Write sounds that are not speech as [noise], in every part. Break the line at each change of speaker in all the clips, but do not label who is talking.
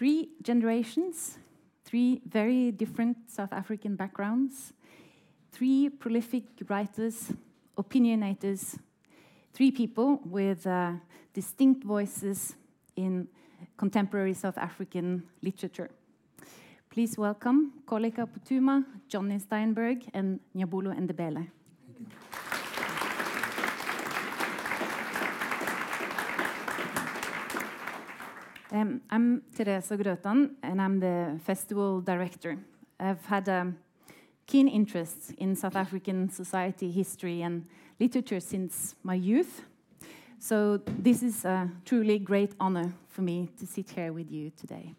three generations, three very different South African backgrounds, three prolific writers, opinionators, three people with uh, distinct voices in contemporary South African literature. Please welcome Koleka Putuma, Jonny Steinberg, and Njabulo Ndebele. Um, I'm Teresa Grøtan, and I'm the festival director. I've had a keen interest in South African society, history, and literature since my youth. So, this is a truly great honor for me to sit here with you today.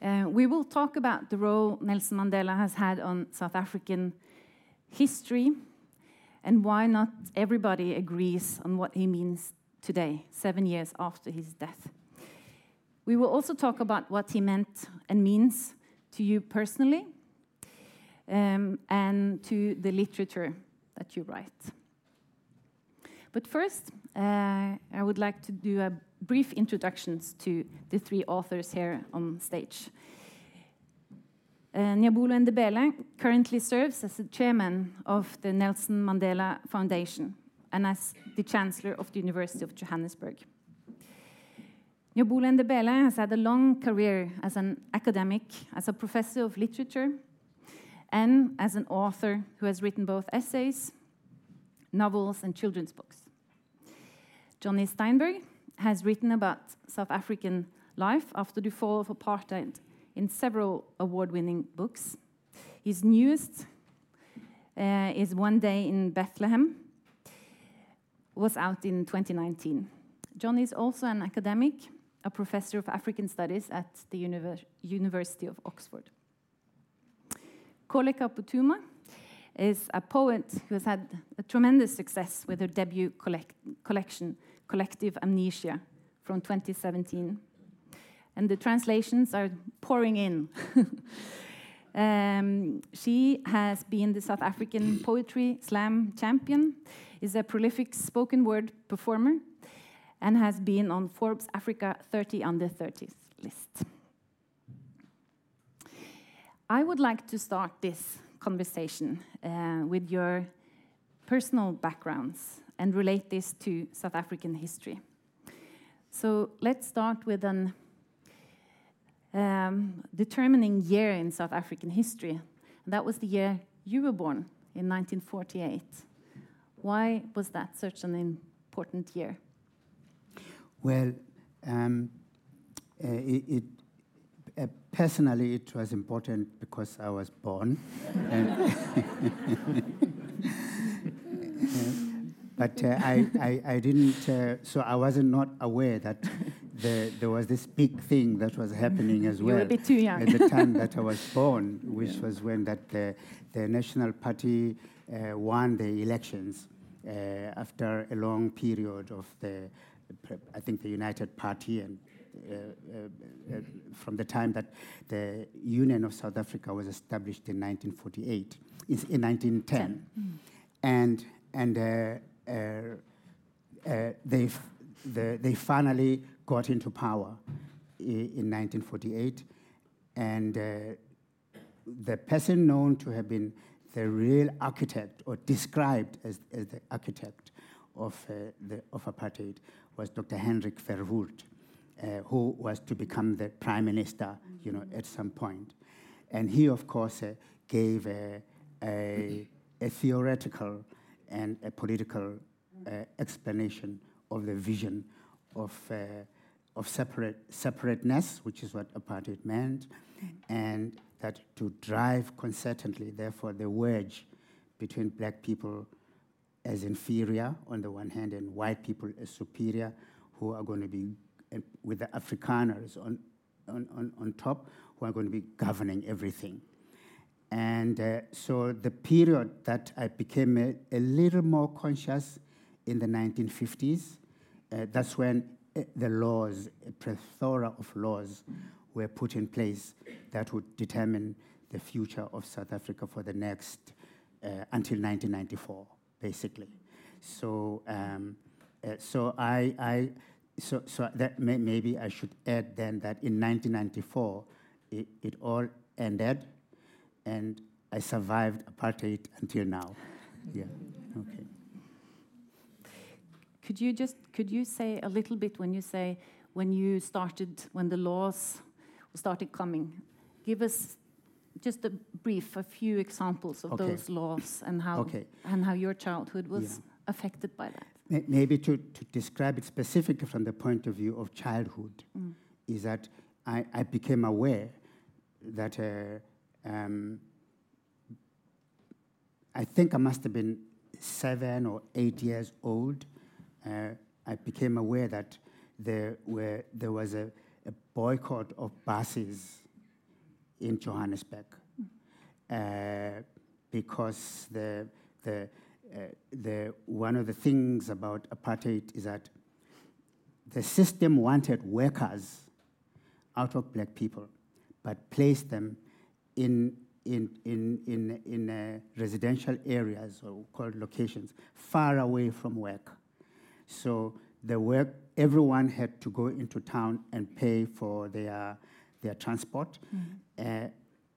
Uh, we will talk about the role Nelson Mandela has had on South African history and why not everybody agrees on what he means today, seven years after his death. We will also talk about what he meant and means to you personally um, and to the literature that you write. But first, uh, I would like to do a brief introductions to the three authors here on stage. Uh, Ndebele currently serves as the chairman of the Nelson Mandela Foundation and as the chancellor of the University of Johannesburg. Njabulo Ndebele has had a long career as an academic, as a professor of literature, and as an author who has written both essays, novels, and children's books. Jonny Steinberg has written about South African life after the fall of apartheid in several award winning books. His newest uh, is One Day in Bethlehem, was out in 2019. John is also an academic, a professor of African studies at the Univers University of Oxford. Koleka Putuma is a poet who has had a tremendous success with her debut collect collection, Collective Amnesia, from 2017. And the translations are pouring in. [laughs] um, she has been the South African Poetry Slam champion, is a prolific spoken word performer, and has been on Forbes Africa 30 under 30s list. I would like to start this conversation uh, with your personal backgrounds and relate this to South African history. So let's start with an um, determining year in South African history. And that was the year you were born in 1948. Why was that such an important year?
Well, um, uh, it, it uh, personally, it was important because I was born. [laughs] [laughs] but uh, I, I, I, didn't, uh, so I wasn't not aware that the, there was this big thing that was happening as well. [laughs]
You were a bit too young.
At the time that I was born, [laughs] which yeah. was when that the, the National Party uh, won the elections uh, after a long period of the, I think, the United Party and uh, uh, uh, from the time that the Union of South Africa was established in 1948, in, in 1910. Mm. And, and they, the, they finally got into power in 1948. And the person known to have been the real architect or described as, as the architect of, uh, the, of apartheid was Dr. Hendrik Verwoerd uh, who was to become the prime minister, you know, at some point. And he, of course, uh, gave a, a, a, theoretical and a political uh, explanation of the vision of, uh, of separate, separateness, which is what apartheid meant, and that to drive concertantly, therefore, the wedge between black people as inferior on the one hand and white people as superior, who are going to be with the Afrikaners on, on, on, on top who are going to be governing everything. And uh, so the period that I became a, a, little more conscious in the 1950s, uh, that's when uh, the laws, a plethora of laws, were put in place that would determine the future of South Africa for the next, uh, until 1994, basically. So, um, uh, so I, I so, so that may, maybe I should add then that in 1994, it, it all ended, and I survived apartheid until now. Yeah, okay.
Could you just could you say a little bit when you say when you started when the laws started coming? Give us just a brief, a few examples of
Okay.
those laws and how
Okay.
and how your childhood was
Yeah.
affected by that.
Maybe to, to describe it specifically from the point of view of childhood, is that I, I became aware that uh, um, I think I must have been seven or eight years old. Uh, I became aware that there, were, there was a, a boycott of buses in Johannesburg uh, because the, the, uh, the, one of the things about apartheid is that the system wanted workers out of black people, but placed them in, in, in, in, in uh, residential areas or called locations far away from work. So the work, everyone had to go into town and pay for their, their transport. Uh,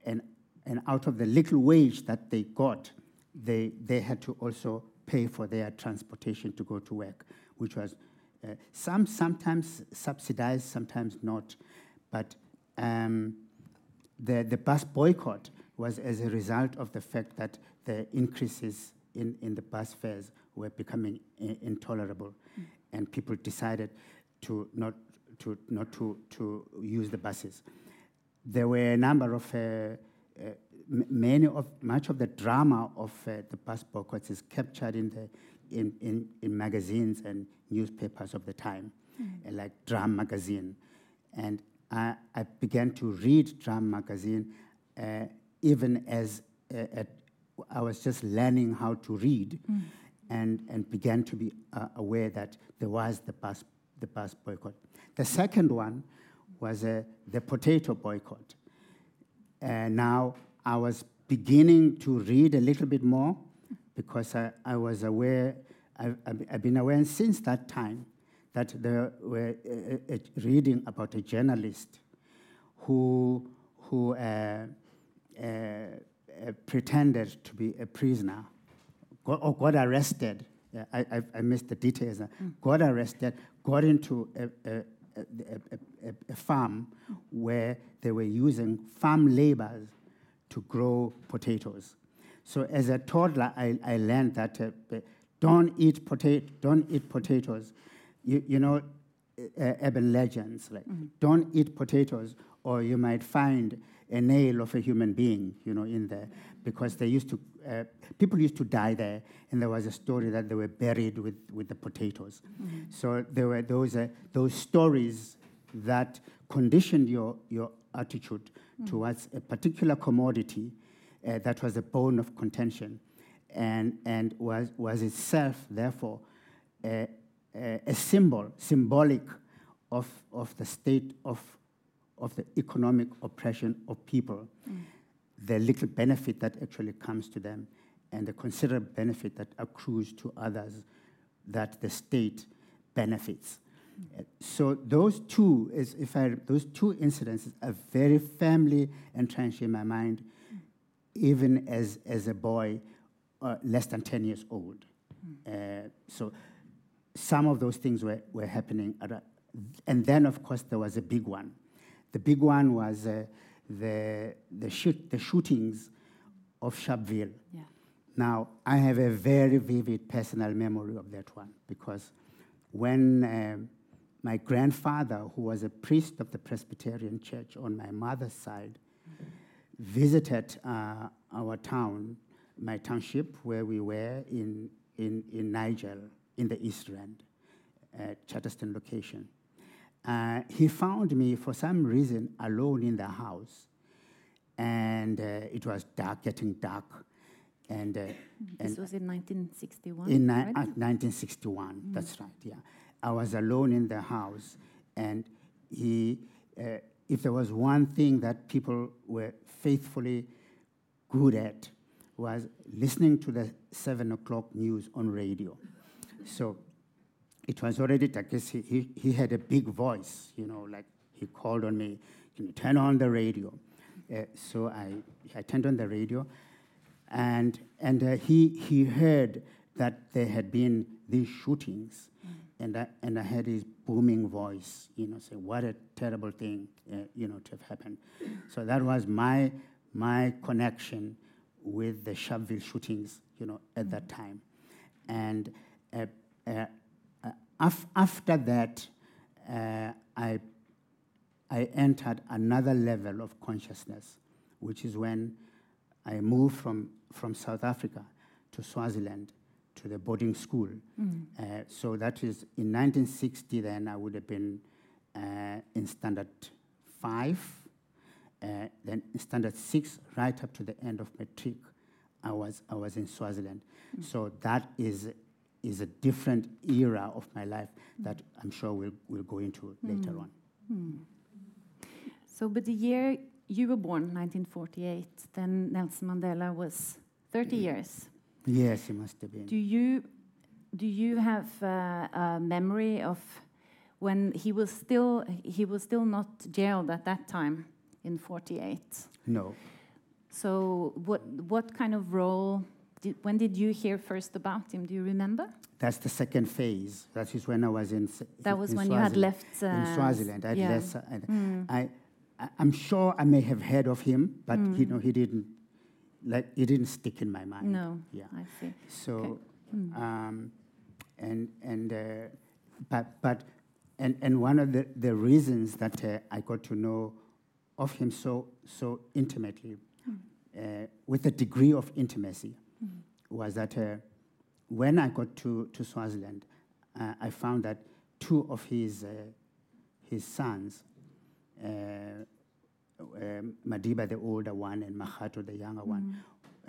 and, and out of the little wage that they got, they, they had to also pay for their transportation to go to work, which was uh, some sometimes subsidized, sometimes not. But um, the, the bus boycott was as a result of the fact that the increases in, in the bus fares were becoming i- intolerable, and people decided to not to not to, to use the buses. There were a number of uh, uh, many of much of the drama of uh, the bus boycotts is captured in the in, in, in magazines and newspapers of the time, uh, like Drum magazine, and I, I began to read Drum magazine uh, even as uh, at, I was just learning how to read, and and began to be uh, aware that there was the bus the bus boycott. The second one was uh, the potato boycott. And now I was beginning to read a little bit more because I, I was aware, I've, I've I've been aware since that time that they were uh, uh, reading about a journalist who, who uh, uh, uh, pretended to be a prisoner got, or got arrested. Yeah, I, I, I missed the details. now. Got arrested, got into a, a, a, a, farm where they were using farm laborers to grow potatoes. So as a toddler, I, I learned that uh, don't eat potato, don't eat potatoes. You, you know, uh, urban legends like don't eat potatoes, or you might find a nail of a human being, you know, in there, because they used to, uh, people used to die there, and there was a story that they were buried with, with the potatoes. So there were those, uh, those stories that conditioned your, your attitude towards a particular commodity uh, that was a bone of contention and, and was, was itself, therefore, a, symbol, symbolic of, of the state of, of the economic oppression of people, the little benefit that actually comes to them, and the considerable benefit that accrues to others that the state benefits. Uh, So those two, is, if I, those two incidences are very firmly entrenched in my mind, even as, as a boy uh, less than 10 years old. Uh, so some of those things were, were happening. At a, and then, of course, there was a big one. The big one was uh, the, the, shoot, the shootings of Sharpeville.
Yeah.
Now, I have a very vivid personal memory of that one because when um, my grandfather, who was a priest of the Presbyterian Church on my mother's side, visited uh, our town, my township, where we were in, in, in Nigel, in the East End at Charterston location. Uh, he found me, for some reason, alone in the house. And uh, it was dark, getting dark. And, uh,
This
and
was in 1961.
in ni-
right?
uh, 1961, that's right, yeah. I was alone in the house, and he, uh, if there was one thing that people were faithfully good at, was listening to the seven o'clock news on radio. So it was already like this, he, he, had a big voice, you know, like he called on me, you turn on the radio? Uh, so I, I turned on the radio, and, and uh, he, he heard that there had been these shootings, and, I, and I heard his booming voice, you know, say, what a terrible thing, uh, you know, to have happened. So that was my, my connection with the Sharpeville shootings, you know, at that time. And af- after that, uh, I, I entered another level of consciousness, which is when I moved from, from South Africa to Swaziland to the boarding school. Uh, so that is in 1960, then I would have been uh, in standard five, uh, then standard six, right up to the end of matric, I was, I was in Swaziland. So that is, is a different era of my life that I'm sure we'll, we'll go into later on.
So, but the year you were born, 1948, then Nelson Mandela was 30 years.
Yes, it must have been.
Do you do you have uh, a memory of when he was still he was still not jailed at that time in 48?
No.
So what what kind of role did, when did you hear first about him? Do you remember?
That's the second phase. That is when I was in.
That was
in
when you had
Swaziland.
left uh,
in Swaziland. I'd
yeah.
left, uh,
Mm.
I, I'm sure I may have heard of him, but you know, he didn't, like, it didn't stick in my mind.
No,
Yeah.
I see.
So,
Mm.
um, and and uh, but but and and one of the the reasons that uh, I got to know of him so so intimately, uh, with a degree of intimacy, was that uh, when I got to to Swaziland, uh, I found that two of his uh, his sons. Uh, um, Madiba, the older one, and Makgatho, the younger one,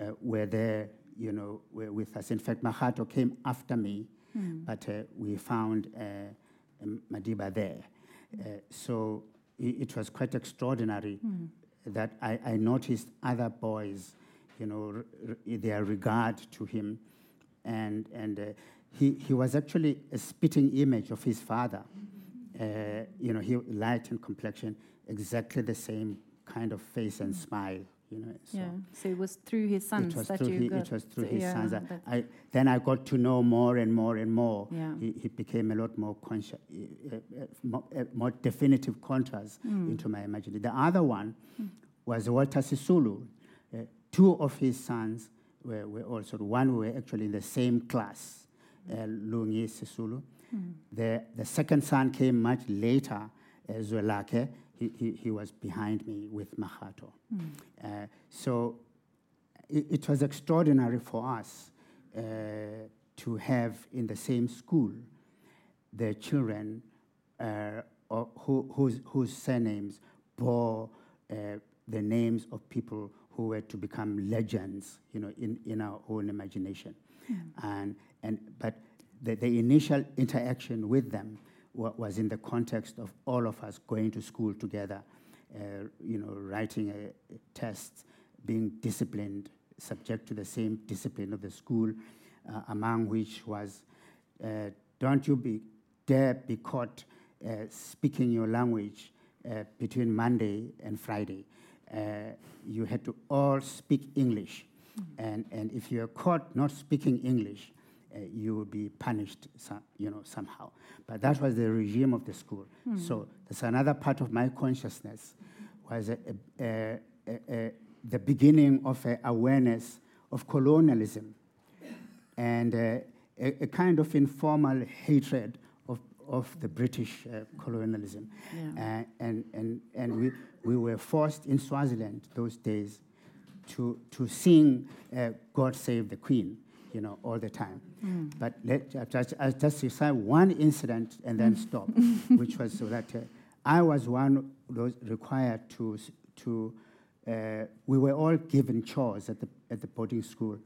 uh, were there, you know, were with us. In fact, Makgatho came after me, but uh, we found uh, um, Madiba there. Uh, so it, it was quite extraordinary that I, I noticed other boys, you know, their regard to him. And, and uh, he, he was actually a spitting image of his father. Uh, you know, he light in complexion, exactly the same kind of face and smile. You know, so
Yeah. So it was through his sons that you
he,
got.
it was through his
yeah,
sons. I,
that-
I, then I got to know more and more and more.
Yeah.
He, he became a lot more conscious, uh, uh, more, uh, more definitive contrast
Mm.
into my imagination. The other one was Walter Sisulu. Two of his sons were, were also, one were actually in the same class, uh, Lungi Sisulu. The, the second son came much later, uh, Zwelakhe. He, he, he was behind me with Makgatho. Uh, so it, it was extraordinary for us uh, to have in the same school the children uh, who, whose, whose surnames bore uh, the names of people who were to become legends, you know, in, in our own imagination. And, and, but the, the initial interaction with them wa- was in the context of all of us going to school together, uh, you know, writing a, a tests, being disciplined, subject to the same discipline of the school, uh, among which was, uh, don't you be dare be caught uh, speaking your language uh, between Monday and Friday. Uh, you had to all speak English, and, and if you are caught not speaking English, uh, you would be punished, some, you know, somehow. But that was the regime of the school. So that's another part of my consciousness was a, a, a, a, the beginning of a awareness of colonialism and uh, a, a kind of informal hatred of, the British uh, colonialism.
Yeah.
Uh, and and, and we, we were forced in Swaziland those days to, to sing uh, God Save the Queen, you know, all the time. But let, just, I just recite one incident and then [laughs] stop, which was so that uh, I was one those required to, to uh, we were all given chores at the, at the boarding school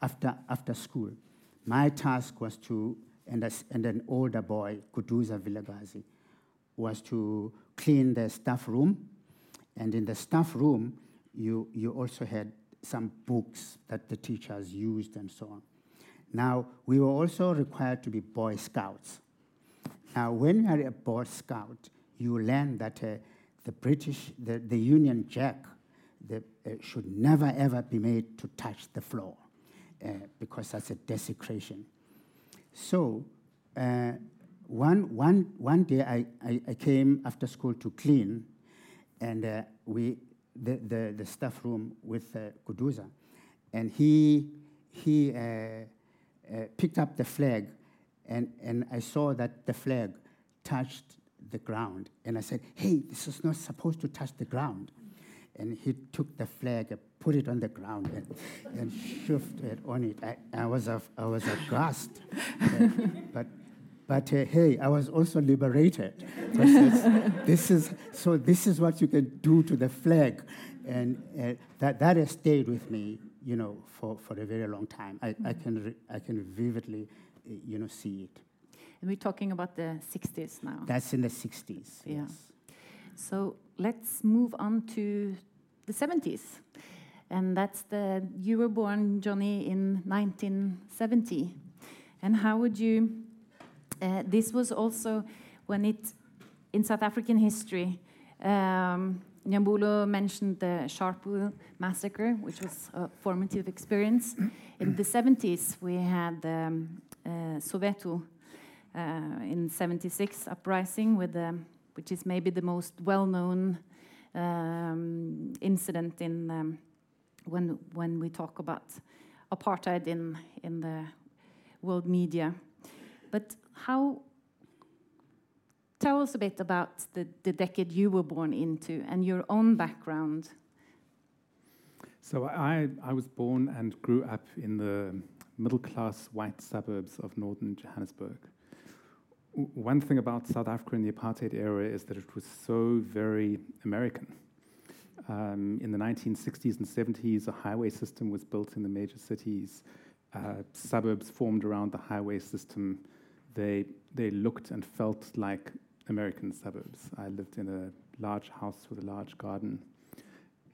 after, after school. My task was to, and, as, and an older boy, Kuduza Vilakazi, was to clean the staff room. And in the staff room, you, you also had some books that the teachers used and so on. Now, we were also required to be Boy Scouts. Now, when you are a Boy Scout, you learn that uh, the British, the, the Union Jack, the, uh, should never ever be made to touch the floor uh, because that's a desecration. So, uh, one, one, one day I, I, I, came after school to clean, and uh, we, the, the, the staff room with uh, Kuduza, and he, he uh, uh, picked up the flag, and, and I saw that the flag touched the ground. And I said, hey, this is not supposed to touch the ground. And he took the flag and put it on the ground and, and it on it. I, I, was, a, I was aghast. uh, but but uh, hey, I was also liberated. this is, so this is what you can do to the flag. And uh, that, that has stayed with me, you know, for, for a very long time. I, I, can, I can vividly, uh, you know, see it.
And we're talking about the 60s now.
That's in the 60s.
Yeah. Yes. So let's move on to the 70s. And that's the, you were born, Jonny, in 1970. And how would you, uh, this was also when it, in South African history, um, Njabulo mentioned the Sharpeville massacre, which was a formative experience. In the 70s, we had um, uh, Soweto uh, in 76 uprising, with the, which is maybe the most well-known um, incident in um, when when we talk about apartheid in in the world media. But how? Tell us a bit about the, the decade you were born into and your own background.
So I, I was born and grew up in the middle class white suburbs of northern Johannesburg one thing about South Africa in the apartheid era is that it was so very American. Um, in the 1960s and 70s, a highway system was built in the major cities. Uh, suburbs formed around the highway system. They, they looked and felt like American suburbs. I lived in a large house with a large garden.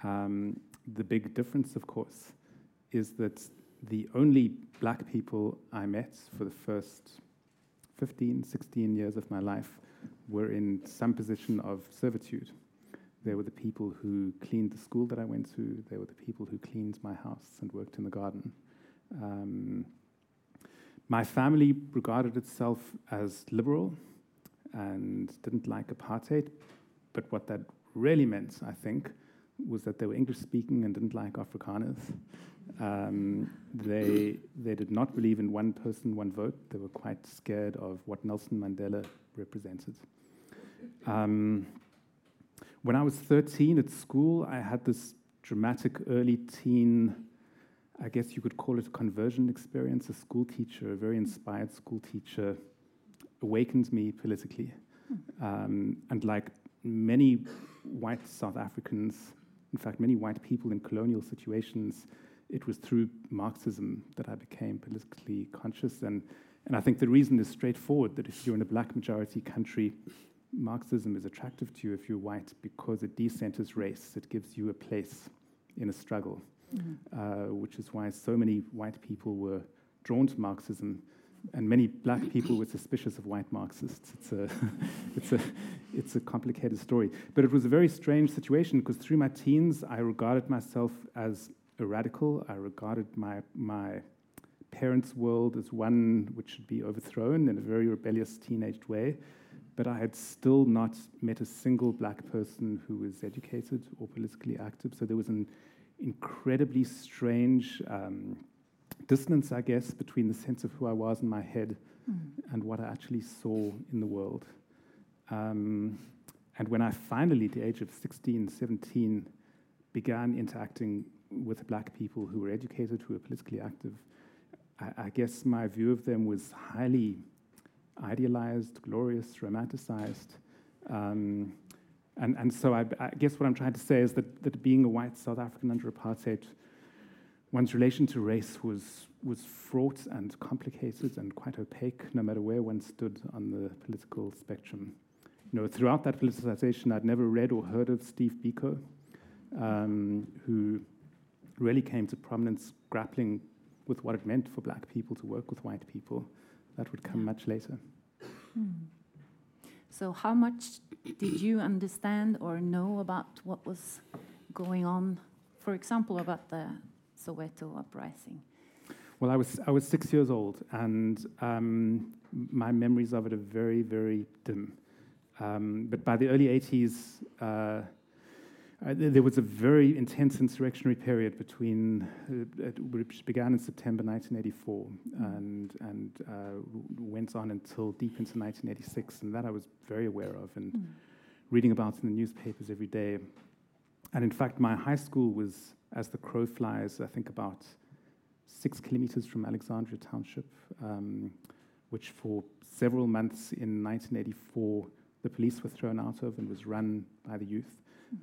Um, the big difference, of course, is that the only black people I met for the first 15, 16 years of my life were in some position of servitude. They were the people who cleaned the school that I went to. They were the people who cleaned my house and worked in the garden. Um, my family regarded itself as liberal and didn't like apartheid, but what that really meant, I think, was that they were English speaking and didn't like Afrikaners. Um, they, they did not believe in one person, one vote. They were quite scared of what Nelson Mandela represented. Um, when I was 13 at school, I had this dramatic early teen, I guess you could call it a conversion experience. A school teacher, a very inspired school teacher, awakened me politically. Um, and like many white South Africans, in fact, many white people in colonial situations, it was through Marxism that I became politically conscious. And, and I think the reason is straightforward that if you're in a black majority country, Marxism is attractive to you if you're white because it decenters race, it gives you a place in a struggle, mm-hmm. uh, which is why so many white people were drawn to Marxism. And many black people were suspicious of white Marxists. It's a, [laughs] it's, a, it's a complicated story. But it was a very strange situation because through my teens, I regarded myself as radical. I regarded my, my parents' world as one which should be overthrown in a very rebellious teenaged way. But I had still not met a single black person who was educated or politically active. So there was an incredibly strange um, distance, I guess, between the sense of who I was in my head mm. and what I actually saw in the world. Um, and when I finally, at the age of 16, 17, began interacting with black people who were educated, who were politically active, I, I guess my view of them was highly idealized, glorious, romanticized. Um, and, and so I, I, guess what I'm trying to say is that, that being a white South African under apartheid, one's relation to race was, was fraught and complicated and quite opaque, no matter where one stood on the political spectrum. You know, throughout that politicization, I'd never read or heard of Steve Biko, um, who really came to prominence grappling with what it meant for black people to work with white people. That would come much later.
Hmm. So, how much did you understand or know about what was going on, for example, about the Soweto uprising?
Well, I was I was six years old, and um, my memories of it are very very dim. Um, but by the early 80s, uh, uh, there was a very intense insurrectionary period between, uh, which began in September 1984 and, and uh, went on until deep into 1986, and that I was very aware of and mm. reading about in the newspapers every day. And in fact, my high school was, as the crow flies, I think about six kilometers from Alexandra Township, um, which for several months in 1984 the police were thrown out of and was run by the youth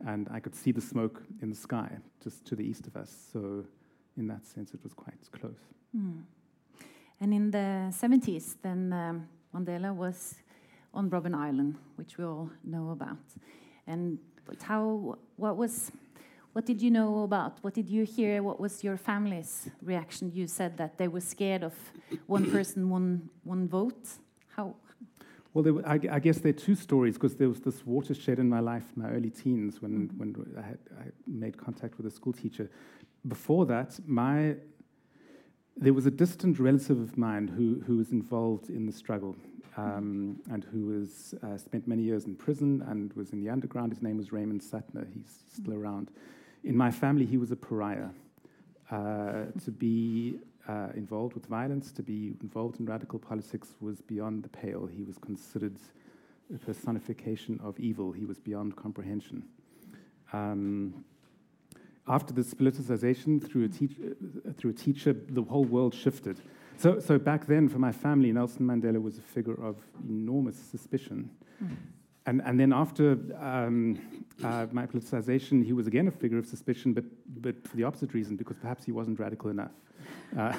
and I could see the smoke in the sky just to the east of us. So, in that sense, it was quite close. Mm.
And in the 70s, then um, Mandela was on Robben Island, which we all know about. And how? What was? What did you know about? What did you hear? What was your family's reaction? You said that they were scared of one person, one one vote.
Well, were, I, I, guess there are two stories because there was this watershed in my life in my early teens when, mm-hmm. when I, had, I made contact with a school teacher. Before that, my there was a distant relative of mine who, who was involved in the struggle um, and who was uh, spent many years in prison and was in the underground. His name was Raymond Suttner. He's still mm-hmm. around. In my family, he was a pariah. Uh, to be uh, involved with violence, to be involved in radical politics was beyond the pale. He was considered a personification of evil. He was beyond comprehension. Um, after this politicization through a, uh, through a teacher, the whole world shifted. So, so back then, for my family, Nelson Mandela was a figure of enormous suspicion. Mm. And, and then after um, uh, my politicization, he was again a figure of suspicion, but, but for the opposite reason, because perhaps he wasn't radical enough. Uh,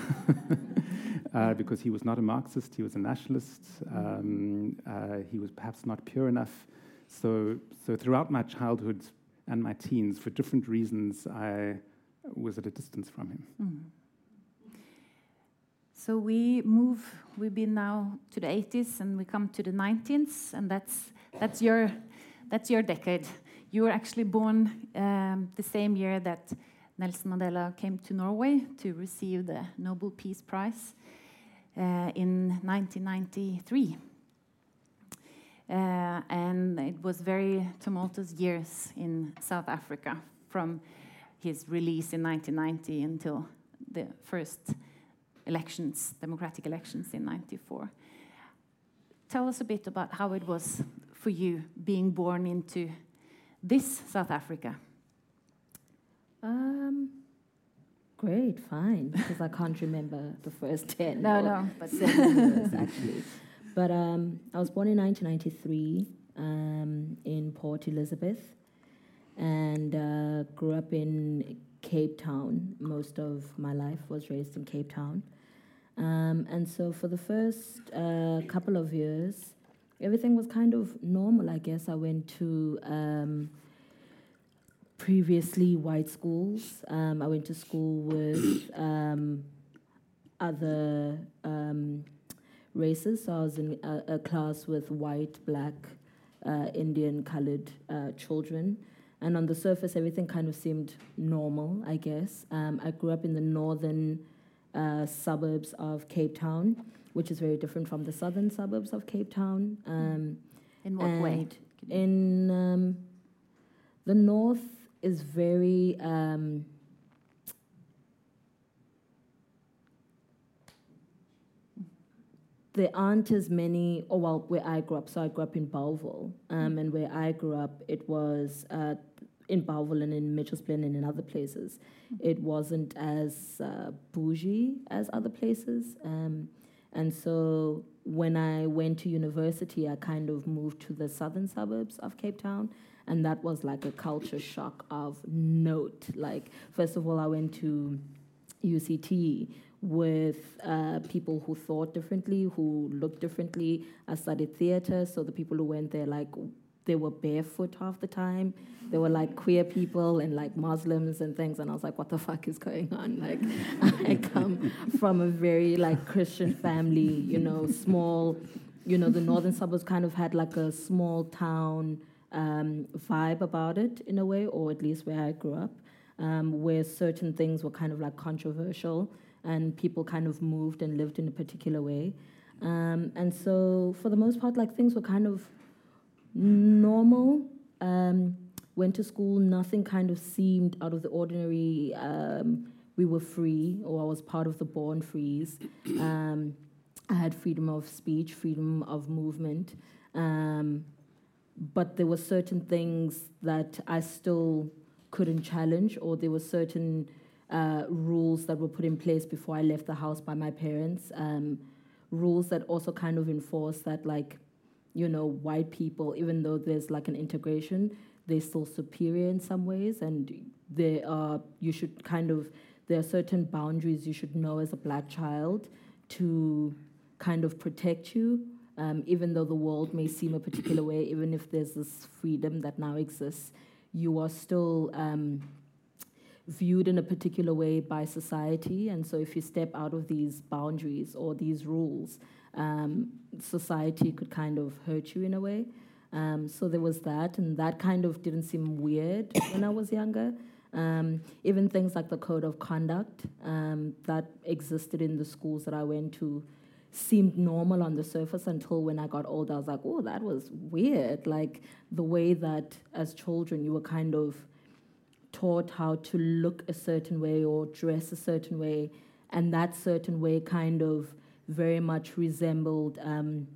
[laughs] uh, because he was not a Marxist, he was a nationalist, um, uh, he was perhaps not pure enough. So, so throughout my childhood and my teens, for different reasons, I was at a distance from him. Mm.
So we move, we've been now to the 80s and we come to the 19th, and that's that's your, that's your decade. You were actually born um, the same year that Nelson Mandela came to Norway to receive the Nobel Peace Prize uh, in 1993. Uh, and it was very tumultuous years in South Africa from his release in 1990 until the first elections, democratic elections in 94. Tell us a bit about how it was for you being born into this South Africa?
Um, great, fine, because I can't remember the first [laughs] 10.
No, no,
but [laughs] seven years actually. But um, I was born in 1993 um, in Port Elizabeth and uh, grew up in Cape Town. Most of my life was raised in Cape Town. Um, and so for the first uh, couple of years, everything was kind of normal, I guess. I went to um, previously white schools. Um, I went to school with [coughs] um, other um, races. So I was in a, a class with white, black, uh, Indian, colored uh, children. And on the surface, everything kind of seemed normal, I guess. Um, I grew up in the northern uh, suburbs of Cape Town which is very different from the southern suburbs of Cape Town. Um,
in what way?
In um, the north is very um, there aren't as many. Oh well, where I grew up, so I grew up in Bellville, um, mm. and where I grew up, it was uh, in Bellville and in Mitchells Plain and in other places. Mm. It wasn't as uh, bougie as other places. Um, and so when I went to university, I kind of moved to the southern suburbs of Cape Town. And that was like a culture shock of note. Like, first of all, I went to UCT with uh, people who thought differently, who looked differently. I studied theater, so the people who went there, like, they were barefoot half the time. They were like queer people and like Muslims and things, and I was like, "What the fuck is going on?" [laughs] Like, I come from a very like Christian family, you know, small, you know, the northern suburbs kind of had like a small town um, vibe about it in a way, or at least where I grew up, um, where certain things were kind of like controversial and people kind of moved and lived in a particular way. Um, and so, for the most part, like things were kind of normal. Um, went to school, nothing kind of seemed out of the ordinary. Um, we were free, or I was part of the Born Frees. Um, I had freedom of speech, freedom of movement. Um, but there were certain things that I still couldn't challenge, or there were certain uh, rules that were put in place before I left the house by my parents. Um, rules that also kind of enforced that, like, you know, white people, even though there's like an integration, they're still superior in some ways, and there are you should kind of there are certain boundaries you should know as a black child to kind of protect you, um, even though the world may seem a particular way, even if there's this freedom that now exists, you are still um, viewed in a particular way by society. And so if you step out of these boundaries or these rules, um, society could kind of hurt you in a way. Um, so there was that, and that kind of didn't seem weird [coughs] when I was younger. Um, even things like the code of conduct um, that existed in the schools that I went to seemed normal on the surface until when I got older, I was like, oh, that was weird. Like the way that as children you were kind of taught how to look a certain way or dress a certain way, and that certain way kind of very much resembled um,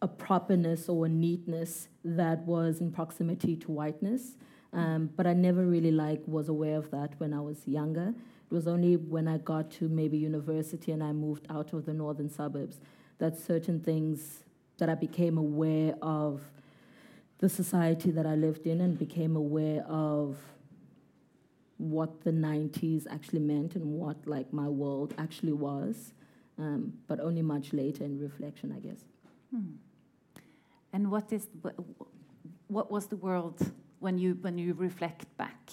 a properness or a neatness that was in proximity to whiteness. Um, but I never really like was aware of that when I was younger. It was only when I got to maybe university and I moved out of the northern suburbs that certain things that I became aware of the society that I lived in and became aware of what the 90s actually meant and what like my world actually was, um, but only much later in reflection, I guess.
Hmm. And what is what was the world when you when you reflect back?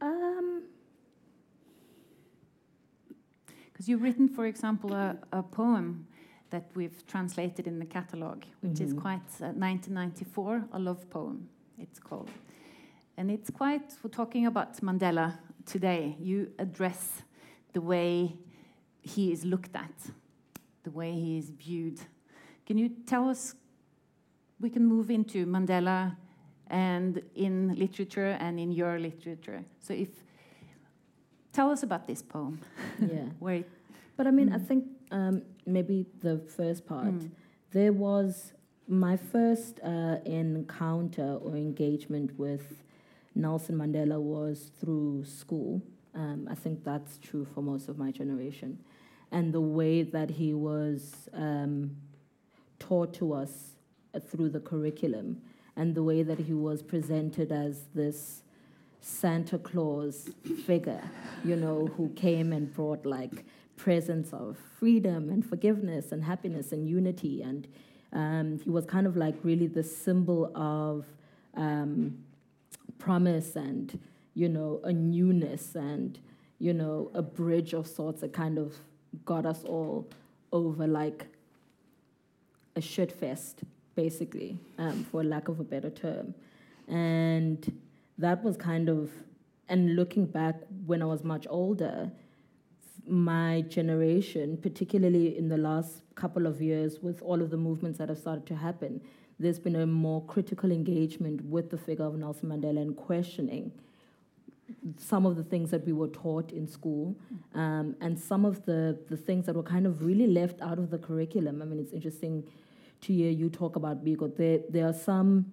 Um,
because you've written, for example, a, a, poem that we've translated in the catalogue, which mm -hmm. is mm-hmm. quite uh, 1994, a love poem, it's called. And it's quite, for talking about Mandela today, you address the way he is looked at, the way he is viewed. Can you tell us? We can move into Mandela and in literature and in your literature. So if tell us about this poem.
Yeah. [laughs]
Where
but I mean, mm. I think um, maybe the first part mm. there was my first uh, encounter or engagement with Nelson Mandela was through school. Um, I think that's true for most of my generation. And the way that he was um, taught to us uh, through the curriculum and the way that he was presented as this Santa Claus figure, you know, who came and brought like presence of freedom and forgiveness and happiness and unity. And um, he was kind of like really the symbol of um, promise and, you know, a newness and, you know, a bridge of sorts that kind of got us all over like a shit fest basically, um, for lack of a better term. And that was kind of, and looking back when I was much older, my generation, particularly in the last couple of years, with all of the movements that have started to happen, there's been a more critical engagement with the figure of Nelson Mandela and questioning some of the things that we were taught in school um, and some of the, the things that were kind of really left out of the curriculum. I mean, it's interesting to hear you talk about Biko. There, there are some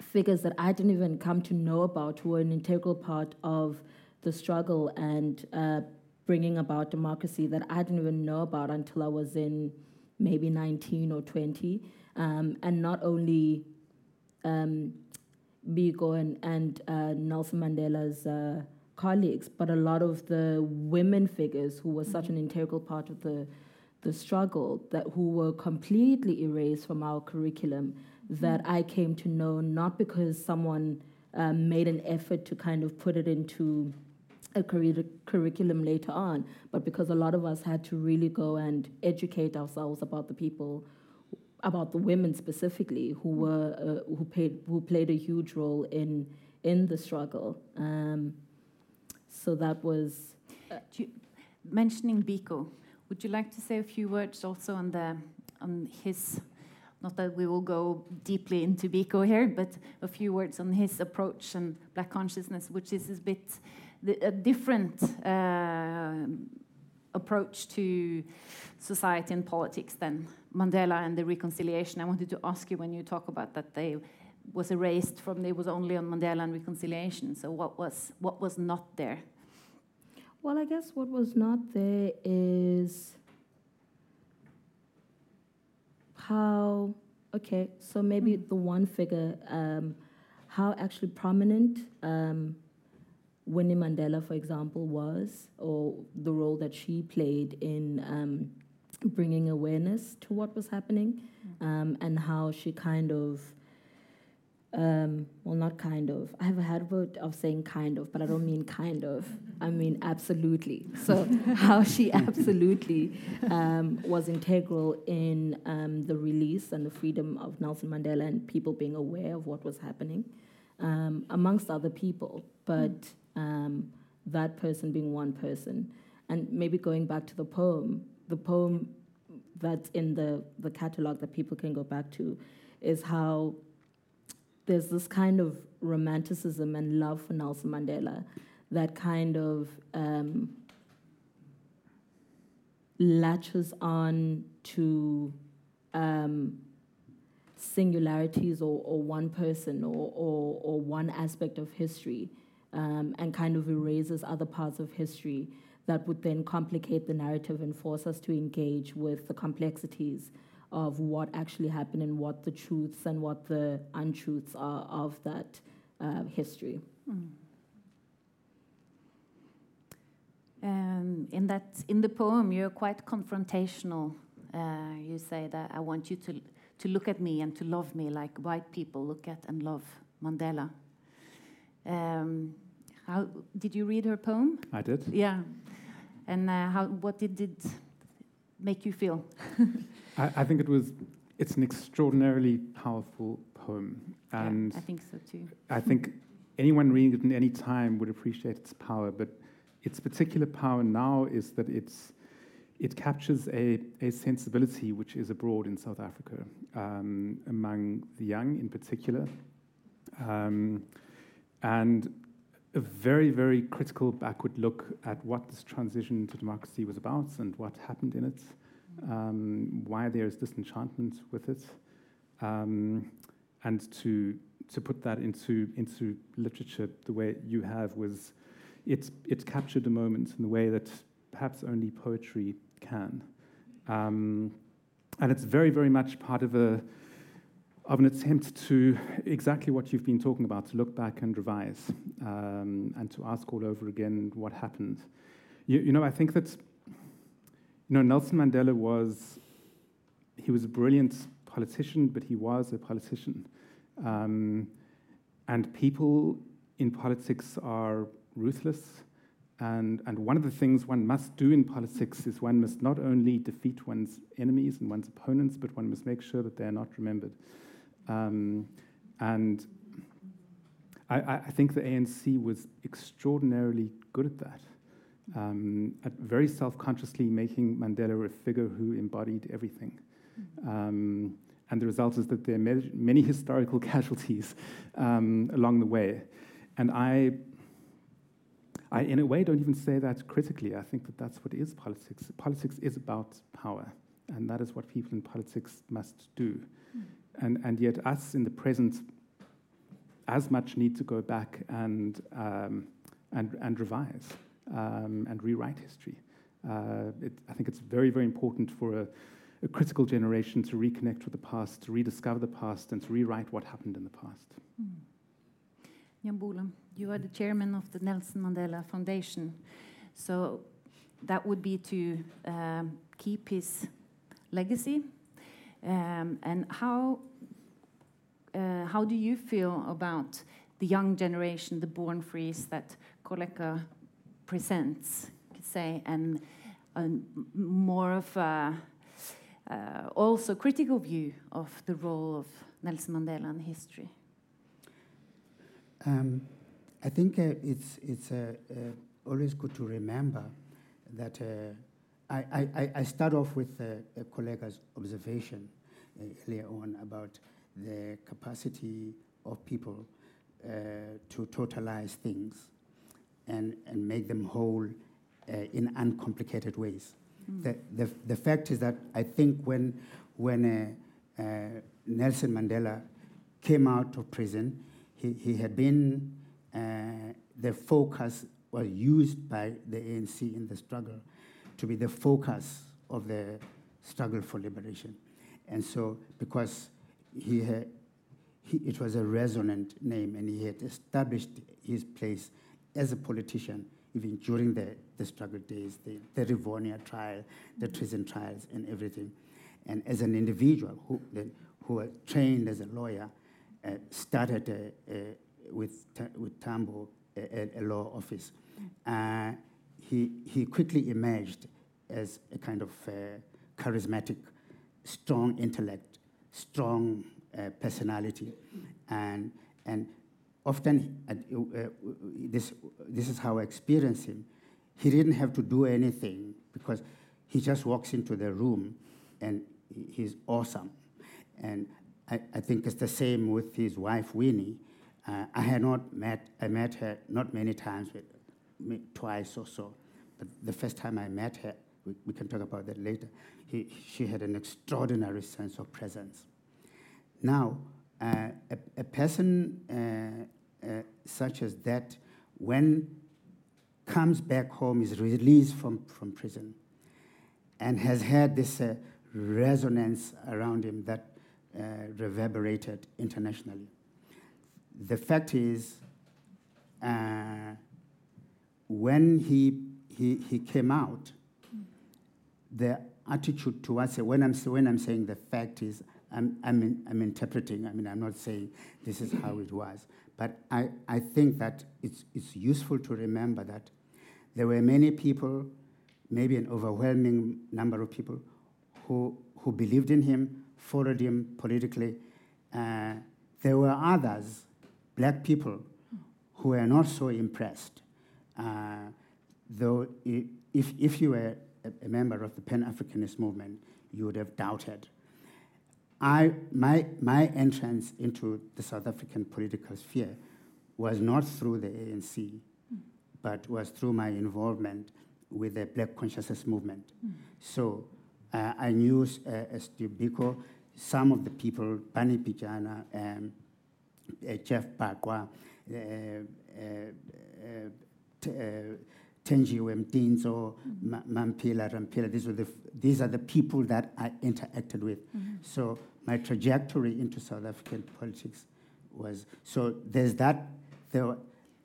figures that I didn't even come to know about who were an integral part of the struggle and uh, bringing about democracy that I didn't even know about until I was in maybe 19 or 20. Um, and not only um, Biko and, and uh, Nelson Mandela's uh, colleagues, but a lot of the women figures who were such an integral part of the the struggle that who were completely erased from our curriculum that I came to know not because someone um, made an effort to kind of put it into a curri- curriculum later on, but because a lot of us had to really go and educate ourselves about the people, about the women specifically, who were uh, who paid who played a huge role in in the struggle. Um, so that was
mentioning Biko. Would you like to say a few words also on the on his? Not that we will go deeply into Biko here, but a few words on his approach and black consciousness, which is a bit a different uh, approach to society and politics than Mandela and the reconciliation. I wanted to ask you when you talk about that they was erased from it was only on Mandela and reconciliation. So what was what was not there?
Well, I guess what was not there is how okay. So maybe mm. the one figure, um, how actually prominent. Um, Winnie Mandela, for example, was, or the role that she played in um, bringing awareness to what was happening, mm. um, and how she kind of, um, well, not kind of. I have a habit of saying kind of, but I don't mean kind of. I [laughs] mean absolutely. So [laughs] how she absolutely um, was integral in um, the release and the freedom of Nelson Mandela and people being aware of what was happening, um, amongst other people, but. Mm um, that person being one person. And maybe going back to the poem, the poem that's in the, the catalog that people can go back to is how there's this kind of romanticism and love for Nelson Mandela that kind of um, latches on to um, singularities or, or one person or, or, or one aspect of history um, and kind of erases other parts of history that would then complicate the narrative and force us to engage with the complexities of what actually happened and what the truths and what the untruths are of that uh, history. Mm.
Um, in that, in the poem, you're quite confrontational. Uh, you say that I want you to to look at me and to love me like white people look at and love Mandela. Um, how did you read her poem?
I did.
Yeah, and uh, how? What did it make you feel? [laughs]
I, I, think it was. It's an extraordinarily powerful poem, and
yeah, I think so too.
I think anyone reading it in any time would appreciate its power, but its particular power now is that it's it captures a, a sensibility which is abroad in South Africa um, among the young in particular. Um, and a very, very critical backward look at what this transition to democracy was about and what happened in it, um, why there is disenchantment with it, um, and to to put that into into literature the way you have was it it captured a moment in the way that perhaps only poetry can, um, and it's very very much part of a of an attempt to exactly what you've been talking about, to look back and revise, um, and to ask all over again what happened. You, you, know, I think that you know Nelson Mandela was he was a brilliant politician, but he was a politician, um, and people in politics are ruthless. And, and one of the things one must do in politics is one must not only defeat one's enemies and one's opponents, but one must make sure that they are not remembered. Um, and I, I, think the ANC was extraordinarily good at that, um, at very self consciously making Mandela a figure who embodied everything. Um, and the result is that there are many historical [laughs] casualties um, along the way. And I, I, in a way, don't even say that critically. I think that that's what is politics. Politics is about power, and that is what people in politics must do. And, and yet, us in the present as much need to go back and, um, and, and revise um, and rewrite history. Uh, it, I think it's very, very important for a, a, critical generation to reconnect with the past, to rediscover the past, and to rewrite what happened in the past.
Mm. You are the chairman of the Nelson Mandela Foundation. So that would be to um, keep his legacy. Um, and how uh, how do you feel about the young generation, the born frees that Koleka presents, could say, and a more of a uh, also critical view of the role of Nelson Mandela in history?
Um, I think uh, it's, it's uh, uh, always good to remember that uh, I, I, I start off with a Koleka's observation uh, earlier on about the capacity of people uh, to totalize things and, and make them whole in uncomplicated ways. Mm. The, the, the fact is that I think when, when Nelson Mandela came out of prison, he, he had been, uh, the focus was used by the ANC in the struggle to be the focus of the struggle for liberation. And so, because he had, he, it was a resonant name and he had established his place as a politician even during the, the struggle days, the, the Rivonia trial, the treason trials, and everything. And as an individual who, who was trained as a lawyer, uh, started uh, uh, with, with Tambo, a, a law office. He, he quickly emerged as a kind of charismatic, strong intellect, strong personality, and, and often uh, uh, this, this is how I experienced him. He didn't have to do anything because he just walks into the room and he's awesome. And I, I think it's the same with his wife, Winnie. Uh, I had not met, I met her not many times, but twice or so. But the first time I met her, we, we can talk about that later, he, she had an extraordinary sense of presence. Now, uh, a, a, person uh, uh such as that, when comes back home, is released from, from prison, and has had this uh, resonance around him that uh, reverberated internationally. The fact is, uh, when he, he, he came out, the attitude towards it, when I'm, when I'm saying the fact is, I'm, I'm, in, I'm interpreting, I mean, I'm not saying this is how it was. But I, I think that it's, it's useful to remember that there were many people, maybe an overwhelming number of people, who, who believed in him, followed him politically. Uh, there were others, black people, who were not so impressed. Uh, though, if, if you were a, a member of the Pan Africanist movement, you would have doubted. I, my, my entrance into the South African political sphere was not through the ANC, but was through my involvement with the Black Consciousness movement. Mm. So uh, I knew uh, Steve Biko, some of the people, Barney Pityana, um, uh, Jeff uh, uh, uh, Tenji mm-hmm. Mamphela, Ramphele, these, were the, these are the people that I interacted with. Mm-hmm. So my trajectory into South African politics was, so there's that, there,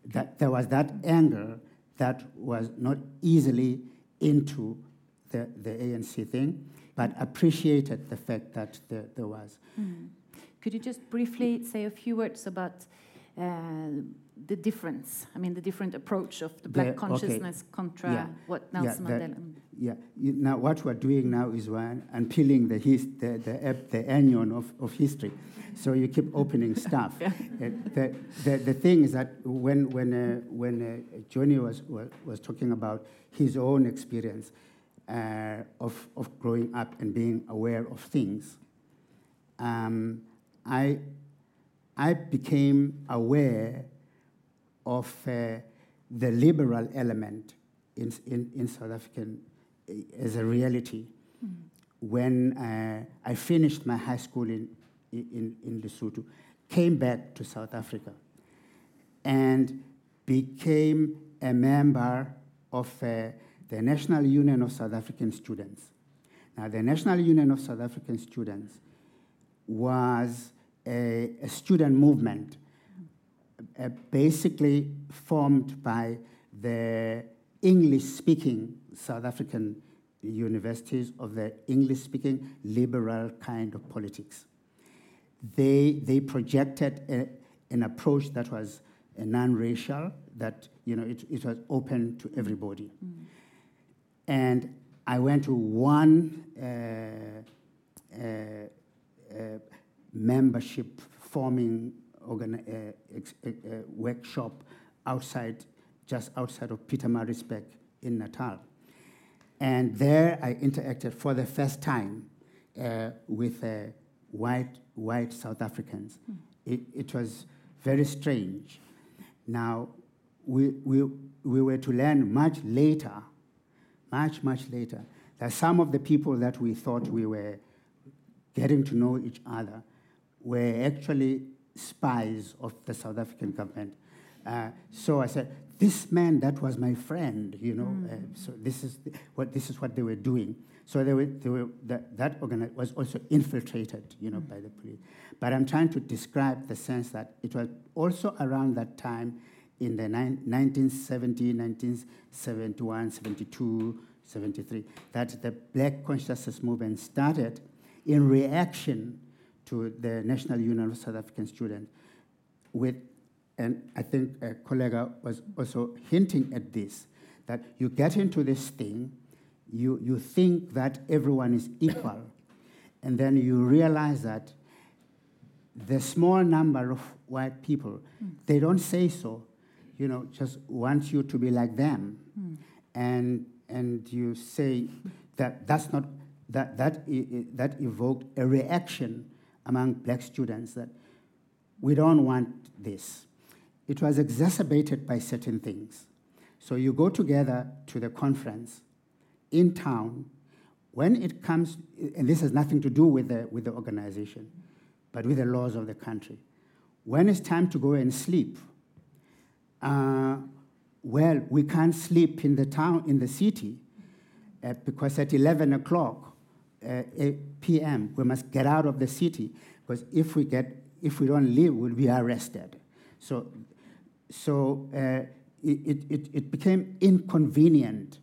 that, there was that anger that was not easily into the, the ANC thing but appreciated the fact that there, there was. Mm.
Could you just briefly say a few words about uh, the difference? I mean, the different approach of the black the, consciousness okay. contra yeah. what Nelson yeah, Mandela.
yeah. Now, what we're doing now is we're unpeeling the his, the, the, the onion of, of history. So you keep opening [laughs] stuff. yeah. uh, the, the, the thing is that when when uh, when uh, Jonny was, was was talking about his own experience, uh, of, of growing up and being aware of things, um, I, I became aware of uh, the liberal element in, in, in South African uh, as a reality. Mm. When uh, I finished my high school in, in, in Lesotho, came back to South Africa, and became a member of uh, the National Union of South African Students. Now, the National Union of South African Students was a, a student movement uh, basically formed by the English speaking South African universities of the English speaking liberal kind of politics. They, they projected a, an approach that was a non-racial, that you know it, it was open to everybody. And I went to one uh, uh, uh, membership forming organi- uh, ex- uh, uh, workshop outside, just outside of Pietermaritzburg in Natal. And there I interacted for the first time uh, with uh, white, white South Africans. It, it was very strange. Now, we, we, we were to learn much later, much, much later, that some of the people that we thought we were getting to know each other were actually spies of the South African government. Uh, so I said, this man, that was my friend, you know. Uh, so this is the, what this is what they were doing. So they were, they were that, that was also infiltrated, you know, by the police. But I'm trying to describe the sense that it was also around that time in the nine, 1970, 1971, 72, 73, that the Black Consciousness Movement started in reaction to the National Union of South African Students with, and I think a Koleka was also hinting at this, that you get into this thing, you, you think that everyone is equal, and then you realize that the small number of white people, hmm. they don't say so, you know, just want you to be like them. Hmm. And, and you say that that's not, that, that, that evoked a reaction among black students that we don't want this. It was exacerbated by certain things. So you go together to the conference in town. When it comes, and this has nothing to do with the, with the organization, but with the laws of the country. When it's time to go and sleep, uh, well, we can't sleep in the town, in the city, uh, because at 11 o'clock uh, 8 p.m., we must get out of the city, because if we, get, if we don't leave, we'll be arrested. So, so uh, it, it, it became inconvenient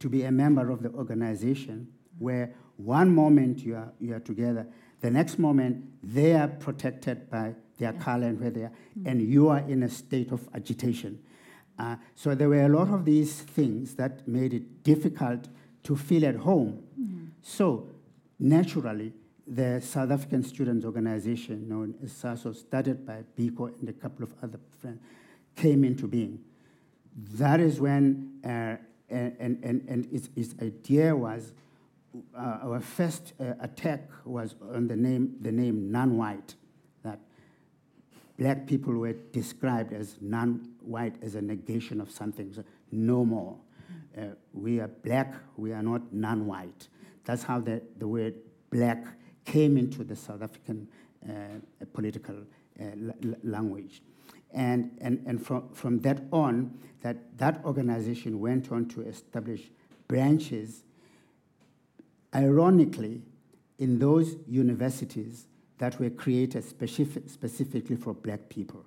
to be a member of the organization where one moment you are, you are together, the next moment they are protected by their color and where they are, and you are in a state of agitation. Uh, so there were a lot of these things that made it difficult to feel at home. So naturally, the South African Students Organization, known as SASO, started by Biko and a couple of other friends, came into being. That is when, uh, and, and, and, its, its idea was, uh, our first uh, attack was on the name, the name non-white, that black people were described as non-white as a negation of something, so no more. Uh, we are black, we are not non-white. That's how the, the word black came into the South African uh, political uh, language. And, and, and from, from that on, that, that organization went on to establish branches, ironically, in those universities that were created specific, specifically for black people.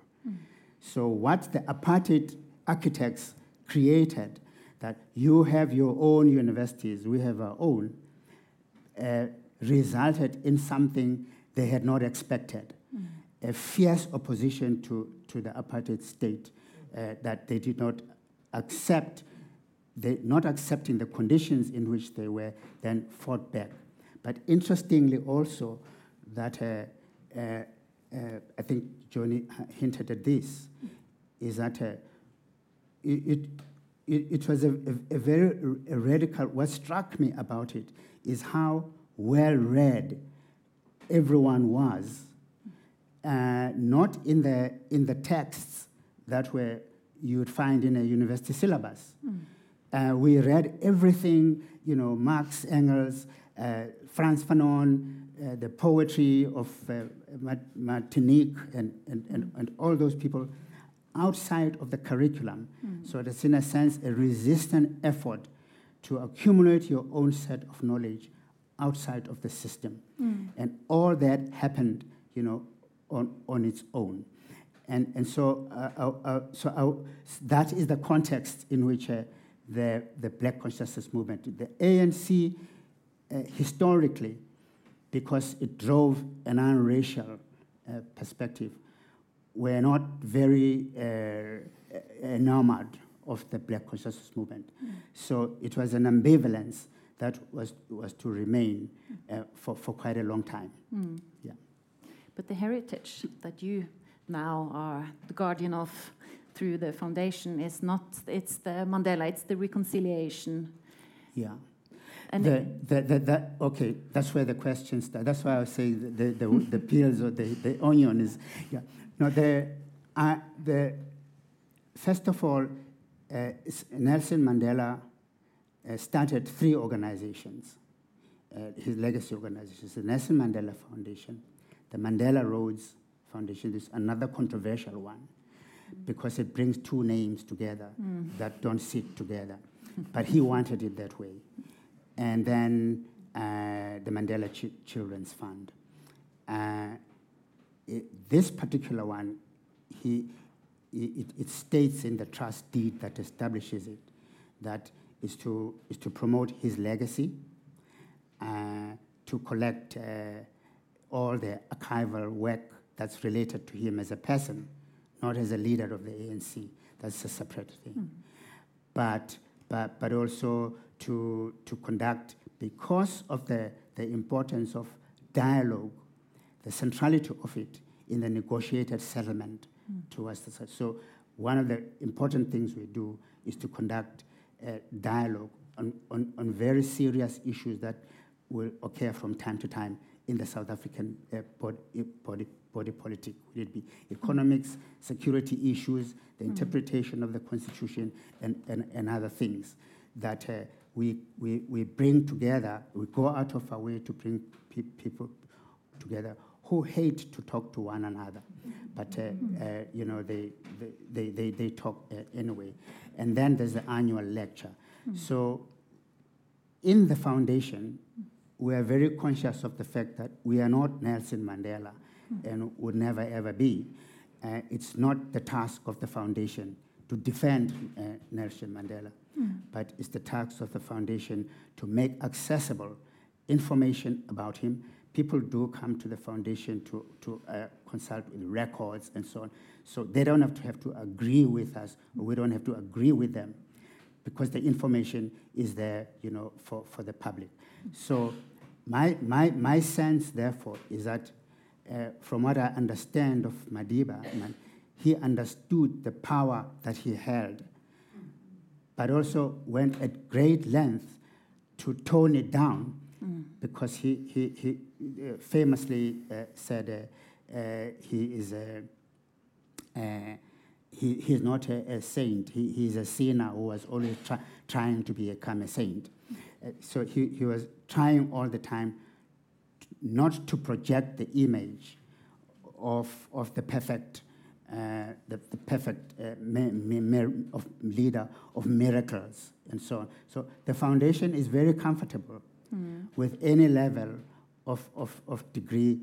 So what the apartheid architects created, that you have your own universities, we have our own, uh, resulted in something they had not expected a fierce opposition to, to the apartheid state uh, that they did not accept, not accepting the conditions in which they were then fought back. But interestingly, also, that uh, uh, uh, I think Jonny hinted at this, is that uh, it, it, it was a, a, a very radical, what struck me about it is how well read everyone was, uh, not in the, in the texts that were you would find in a university syllabus. Uh, we read everything, you know, Marx, Engels, uh, Frantz Fanon, uh, the poetry of uh, Martinique, and, and, and, and all those people outside of the curriculum. So it's, in a sense, a resistant effort to accumulate your own set of knowledge outside of the system. And all that happened, you know, on, on its own. And, and so, uh, uh, uh, so that is the context in which uh, the, the Black Consciousness Movement, the ANC, uh, historically, because it drove an unracial uh, perspective, were not very uh, enamored of the black consciousness movement. So it was an ambivalence that was, was to remain uh, for, for quite a long time.
Mm.
Yeah.
But the heritage that you now are the guardian of through the foundation is not, it's the Mandela, it's the reconciliation.
Yeah.
And
the, the, the, the, okay, that's where the question starts. That's why I say the, the, the, the [laughs] peels or the, the onion is, yeah. No, the, uh, the, first of all, Nelson Mandela uh, started three organizations, uh, his legacy organizations, the Nelson Mandela Foundation, the Mandela Rhodes Foundation is another controversial one because it brings two names together that don't sit together. but he wanted it that way. And then uh, the Mandela Ch- Children's Fund. Uh, it- this particular one, he, it, it states in the trust deed that establishes it that is to, is to promote his legacy, uh, to collect uh, all the archival work that's related to him as a person, not as a leader of the ANC. That's a separate thing. But, but, but also to, to conduct, because of the, the importance of dialogue, the centrality of it in the negotiated settlement towards the. So one of the important things we do is to conduct a dialogue on, on, on very serious issues that will occur from time to time in the South African uh, body, body, body politic. Will it be economics, security issues, the interpretation of the constitution, and, and, and other things that uh, we, we, we bring together, we go out of our way to bring pe- people together who hate to talk to one another. But, uh, uh, you know, they, they, they, they talk uh, anyway. And then there's the annual lecture. So in the foundation, we are very conscious of the fact that we are not Nelson Mandela and would never ever be. Uh, it's not the task of the foundation to defend uh, Nelson Mandela, but it's the task of the foundation to make accessible information about him. People do come to the foundation to, to uh, consult with records and so on. So they don't have to have to agree with us, or we don't have to agree with them because the information is there, you know, for, for the public. So my, my, my sense, therefore, is that uh, from what I understand of Madiba, man, he understood the power that he held, but also went at great length to tone it down because he, he, he uh, famously uh, said uh, he is a, he, he's not a, a saint. He, he's a sinner who was always try, trying to become a saint. Uh, so he, he was trying all the time t- not to project the image of, of the perfect, uh, the, the perfect uh, mi- mi- of leader of miracles and so on. So the foundation is very comfortable with any level of, of, of degree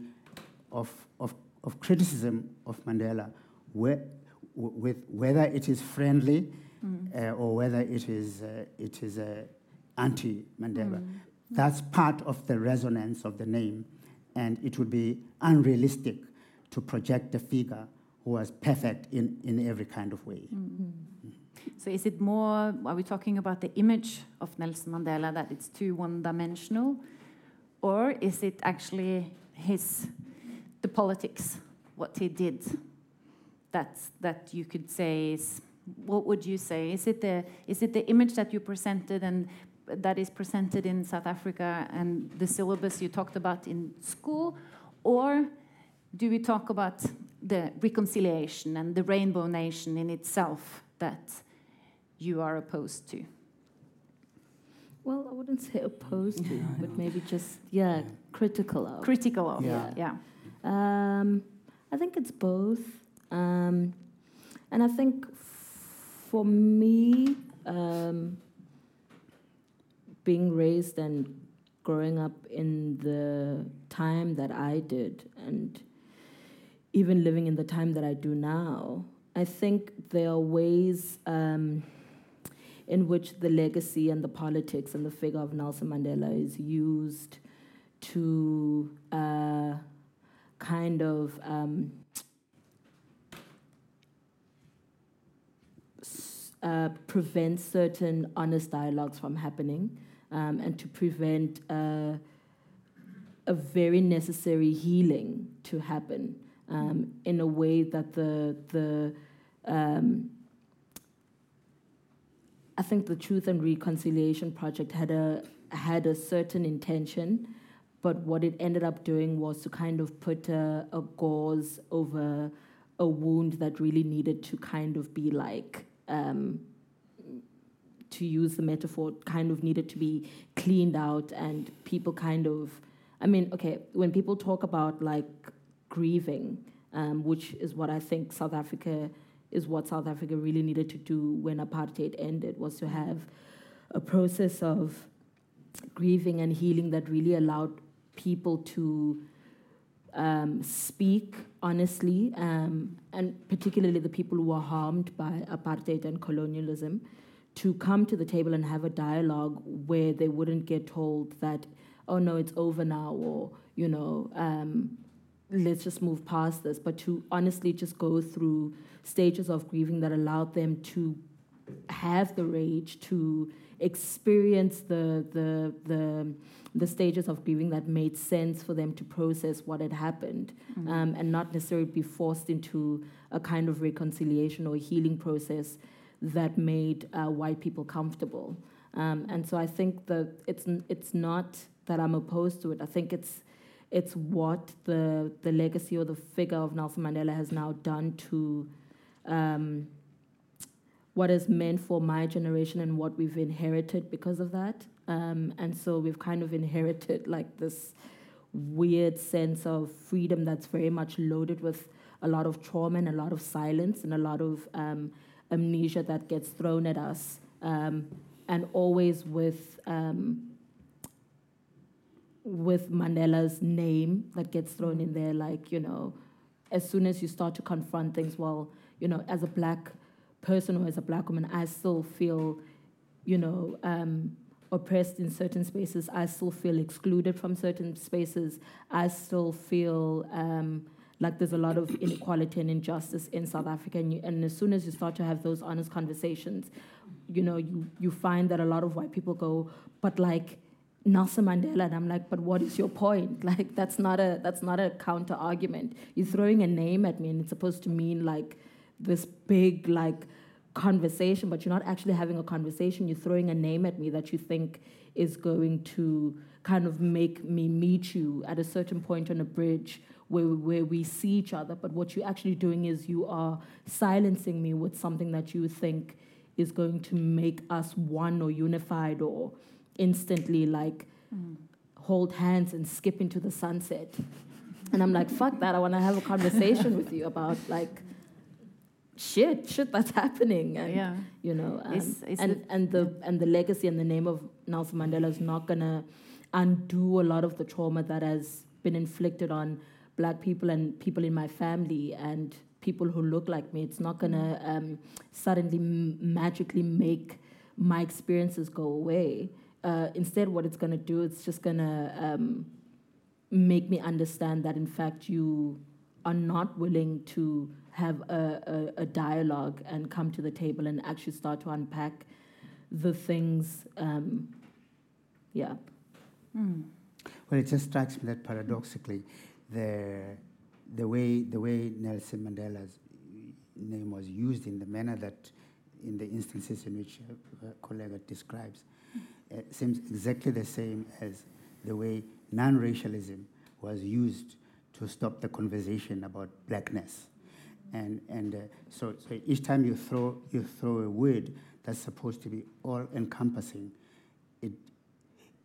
of, of, of criticism of Mandela, whe- w- with whether it is friendly uh, or whether it is, uh, it is uh, anti-Mandela. That's part of the resonance of the name, and it would be unrealistic to project a figure who was perfect in, in every kind of way.
So is it more, are we talking about the image of Nelson Mandela, that it's too one-dimensional? Or is it actually his, the politics, what he did, that, that you could say is, what would you say? Is it, the, is it the image that you presented and that is presented in South Africa and the syllabus you talked about in school? Or do we talk about the reconciliation and the rainbow nation in itself that you are opposed to?
Well, I wouldn't say opposed to, but maybe just, yeah, critical of.
Critical of,
Yeah.
yeah.
Um, I think it's both. Um, and I think for me, um, being raised and growing up in the time that I did, and even living in the time that I do now, I think there are ways um, in which the legacy and the politics and the figure of Nelson Mandela is used to uh, kind of um, uh, prevent certain honest dialogues from happening um, and to prevent uh, a very necessary healing to happen um, in a way that the, the um, I think the Truth and Reconciliation Project had a had a certain intention, but what it ended up doing was to kind of put a, a gauze over a wound that really needed to kind of be like. Um, to use the metaphor, kind of needed to be cleaned out, and people kind of, I mean, okay, when people talk about like grieving, um, which is what I think South Africa is what South Africa really needed to do when apartheid ended, was to have a process of grieving and healing that really allowed people to um, speak honestly, um, and particularly the people who were harmed by apartheid and colonialism, to come to the table and have a dialogue where they wouldn't get told that, oh no, it's over now, or, you know, um, let's just move past this, but to honestly just go through stages of grieving that allowed them to have the rage, to experience the, the, the, the stages of grieving that made sense for them to process what had happened mm-hmm. um, and not necessarily be forced into a kind of reconciliation or healing process that made uh, white people comfortable. Um, and so I think that it's, it's not that I'm opposed to it. I think it's, it's what the, the legacy or the figure of Nelson Mandela has now done to um, what is meant for my generation and what we've inherited because of that. Um, and so we've kind of inherited like this weird sense of freedom that's very much loaded with a lot of trauma and a lot of silence and a lot of um, amnesia that gets thrown at us, um, and always with um, with Mandela's name that gets thrown in there, like you know, as soon as you start to confront things, well, you know, as a black person or as a black woman, I still feel, you know, um, oppressed in certain spaces. I still feel excluded from certain spaces. I still feel um, like there's a lot of inequality and injustice in South Africa. And, you, and as soon as you start to have those honest conversations, you know, you, you find that a lot of white people go, but like, Nelson Mandela, and I'm like, but what is your point? [laughs] Like, that's not a that's not a counter argument. You're throwing a name at me, and it's supposed to mean like this big like conversation, but you're not actually having a conversation. You're throwing a name at me that you think is going to kind of make me meet you at a certain point on a bridge where, where we see each other. But what you're actually doing is you are silencing me with something that you think is going to make us one or unified or instantly like mm. hold hands and skip into the sunset. And I'm like, fuck that. I want to have a conversation with you about like shit, shit that's happening. And, yeah. You know, um, it's, it's and, the, and the and the legacy and the name of Nelson Mandela is not gonna undo a lot of the trauma that has been inflicted on black people and people in my family and people who look like me. It's not gonna um, suddenly m- magically make my experiences go away. Uh, instead, what it's gonna do, it's just gonna um, make me understand that in fact you are not willing to have a, a, a, dialogue and come to the table and actually start to unpack the things. Um, yeah.
Mm. Well, it just strikes me that paradoxically, the the way the way Nelson Mandela's name was used in the manner that, in the instances in which a, a Koleka describes, uh, seems exactly the same as the way non-racialism was used to stop the conversation about blackness. And, and uh, so, so each time you throw, you throw a word that's supposed to be all encompassing, it,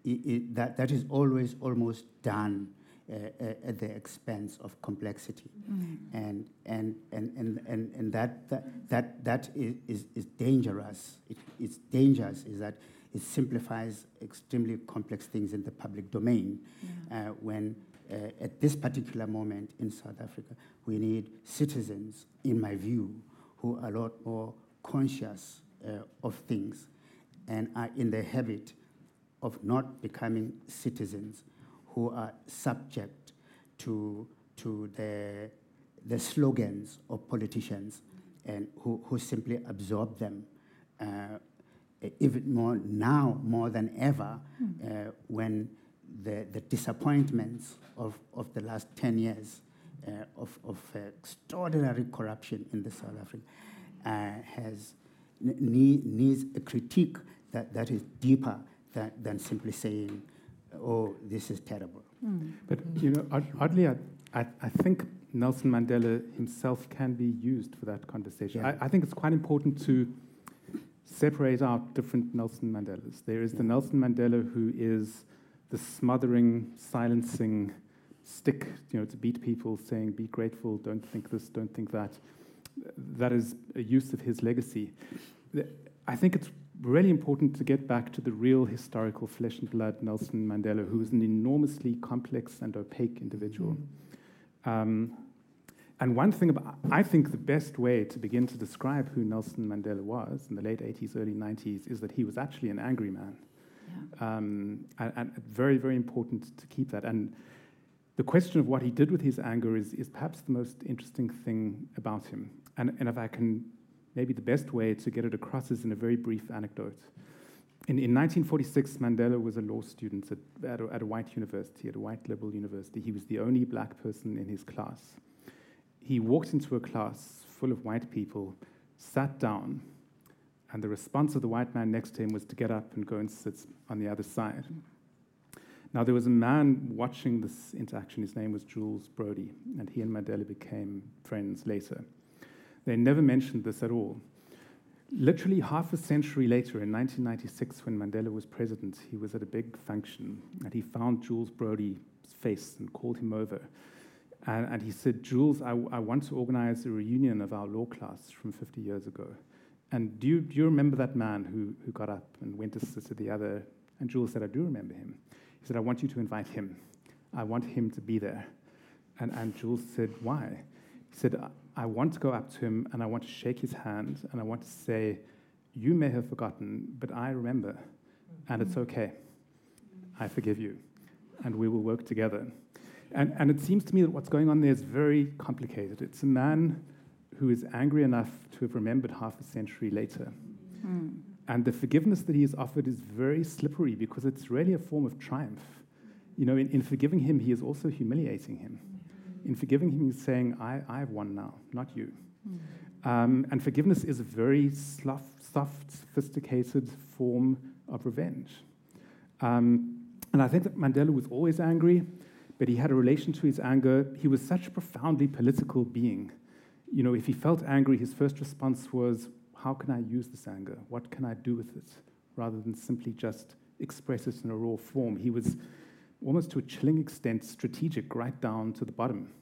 it, it, that, that is always almost done uh, uh, at the expense of complexity. Mm. And, and, and, and, and, and that, that, that, that is, is dangerous. It, it's dangerous is that it simplifies extremely complex things in the public domain yeah. uh, when uh, at this particular moment in South Africa, we need citizens, in my view, who are a lot more conscious uh, of things and are in the habit of not becoming citizens who are subject to, to the, the slogans of politicians and who, who simply absorb them uh, even more now, more than ever, uh, when the, the disappointments of, of the last 10 years uh, of, of extraordinary corruption in the South Africa uh, has need, needs a critique that, that is deeper than, than simply saying, oh, this is terrible.
Mm. But, you know, oddly, I, I, I, think Nelson Mandela himself can be used for that conversation. Yeah. I, I think it's quite important to separate out different Nelson Mandelas. There is the Nelson Mandela who is the smothering, silencing stick, you know, to beat people, saying, be grateful, don't think this, don't think that. That is a use of his legacy. I think it's really important to get back to the real historical flesh and blood Nelson Mandela, who is an enormously complex and opaque individual. Mm. Um, and one thing about, I think the best way to begin to describe who Nelson Mandela was in the late 80s, early 90s is that he was actually an angry man. Yeah. Um, and, and, very, very important to keep that. And the question of what he did with his anger is, is perhaps the most interesting thing about him. And, and if I can, maybe the best way to get it across is in a very brief anecdote. In, in 1946, Mandela was a law student at, at, a, at a white university, at a white liberal university. He was the only black person in his class he walked into a class full of white people, sat down, and the response of the white man next to him was to get up and go and sit on the other side. Now, there was a man watching this interaction. His name was Jules Browde, and he and Mandela became friends later. They never mentioned this at all. Literally half a century later, in 1996, when Mandela was president, he was at a big function, and he found Jules Browde's face and called him over and, and he said, Jules, I, I, want to organize a reunion of our law class from 50 years ago. And do you, do you remember that man who, who got up and went to to the other? And Jules said, I do remember him. He said, I want you to invite him. I want him to be there. And, and Jules said, Why? He said, I want to go up to him and I want to shake his hand and I want to say, You may have forgotten, but I remember. And it's okay. I forgive you. And we will work together. And, and it seems to me that what's going on there is very complicated. It's a man who is angry enough to have remembered half a century later. Mm. And the forgiveness that he has offered is very slippery because it's really a form of triumph. You know, in, in forgiving him, he is also humiliating him. In forgiving him, he's saying, I, I've won now, not you. Mm. Um, and forgiveness is a very slough, soft, sophisticated form of revenge. Um, and I think that Mandela was always angry but he had a relation to his anger. He was such a profoundly political being. You know, if he felt angry, his first response was, How can I use this anger? What can I do with it? Rather than simply just express it in a raw form. He was almost to a chilling extent strategic right down to the bottom.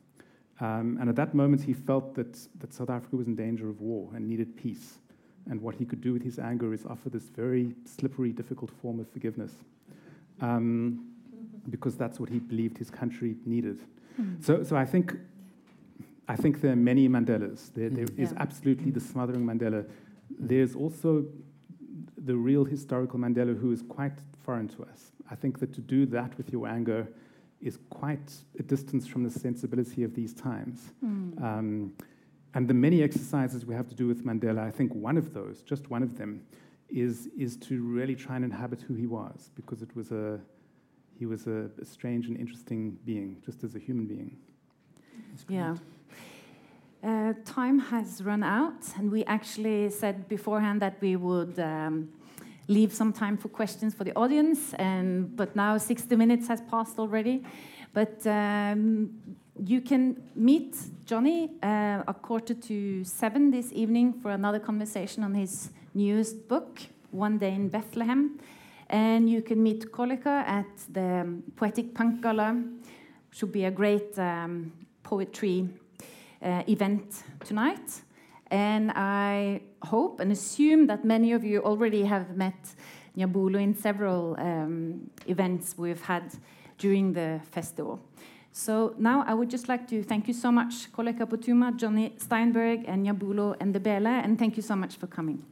Um, and at that moment, he felt that, that South Africa was in danger of war and needed peace. And what he could do with his anger is offer this very slippery, difficult form of forgiveness. Um, because that's what he believed his country needed. Mm. So, so I think, I think there are many Mandelas. There, there mm. is absolutely the smothering Mandela. There's also the real historical Mandela who is quite foreign to us. I think that to do that with your anger is quite a distance from the sensibility of these times. Mm. Um, and the many exercises we have to do with Mandela, I think one of those, just one of them, is, is to really try and inhabit who he was, because it was a, he was a, a strange and interesting being, just as a human being.
Yeah. Uh, time has run out, and we actually said beforehand that we would um, leave some time for questions for the audience. And but now 60 minutes has passed already. But um, you can meet Jonny uh, a quarter to seven this evening for another conversation on his newest book, One Day in Bethlehem. And you can meet Koleka at the Poetic Punk Gala. Should be a great um, poetry uh, event tonight. And I hope and assume that many of you already have met Njabulo in several um, events we've had during the festival. So now I would just like to thank you so much, Koleka Putuma, Jonny Steinberg, and Njabulo and Ndebele, and thank you so much for coming.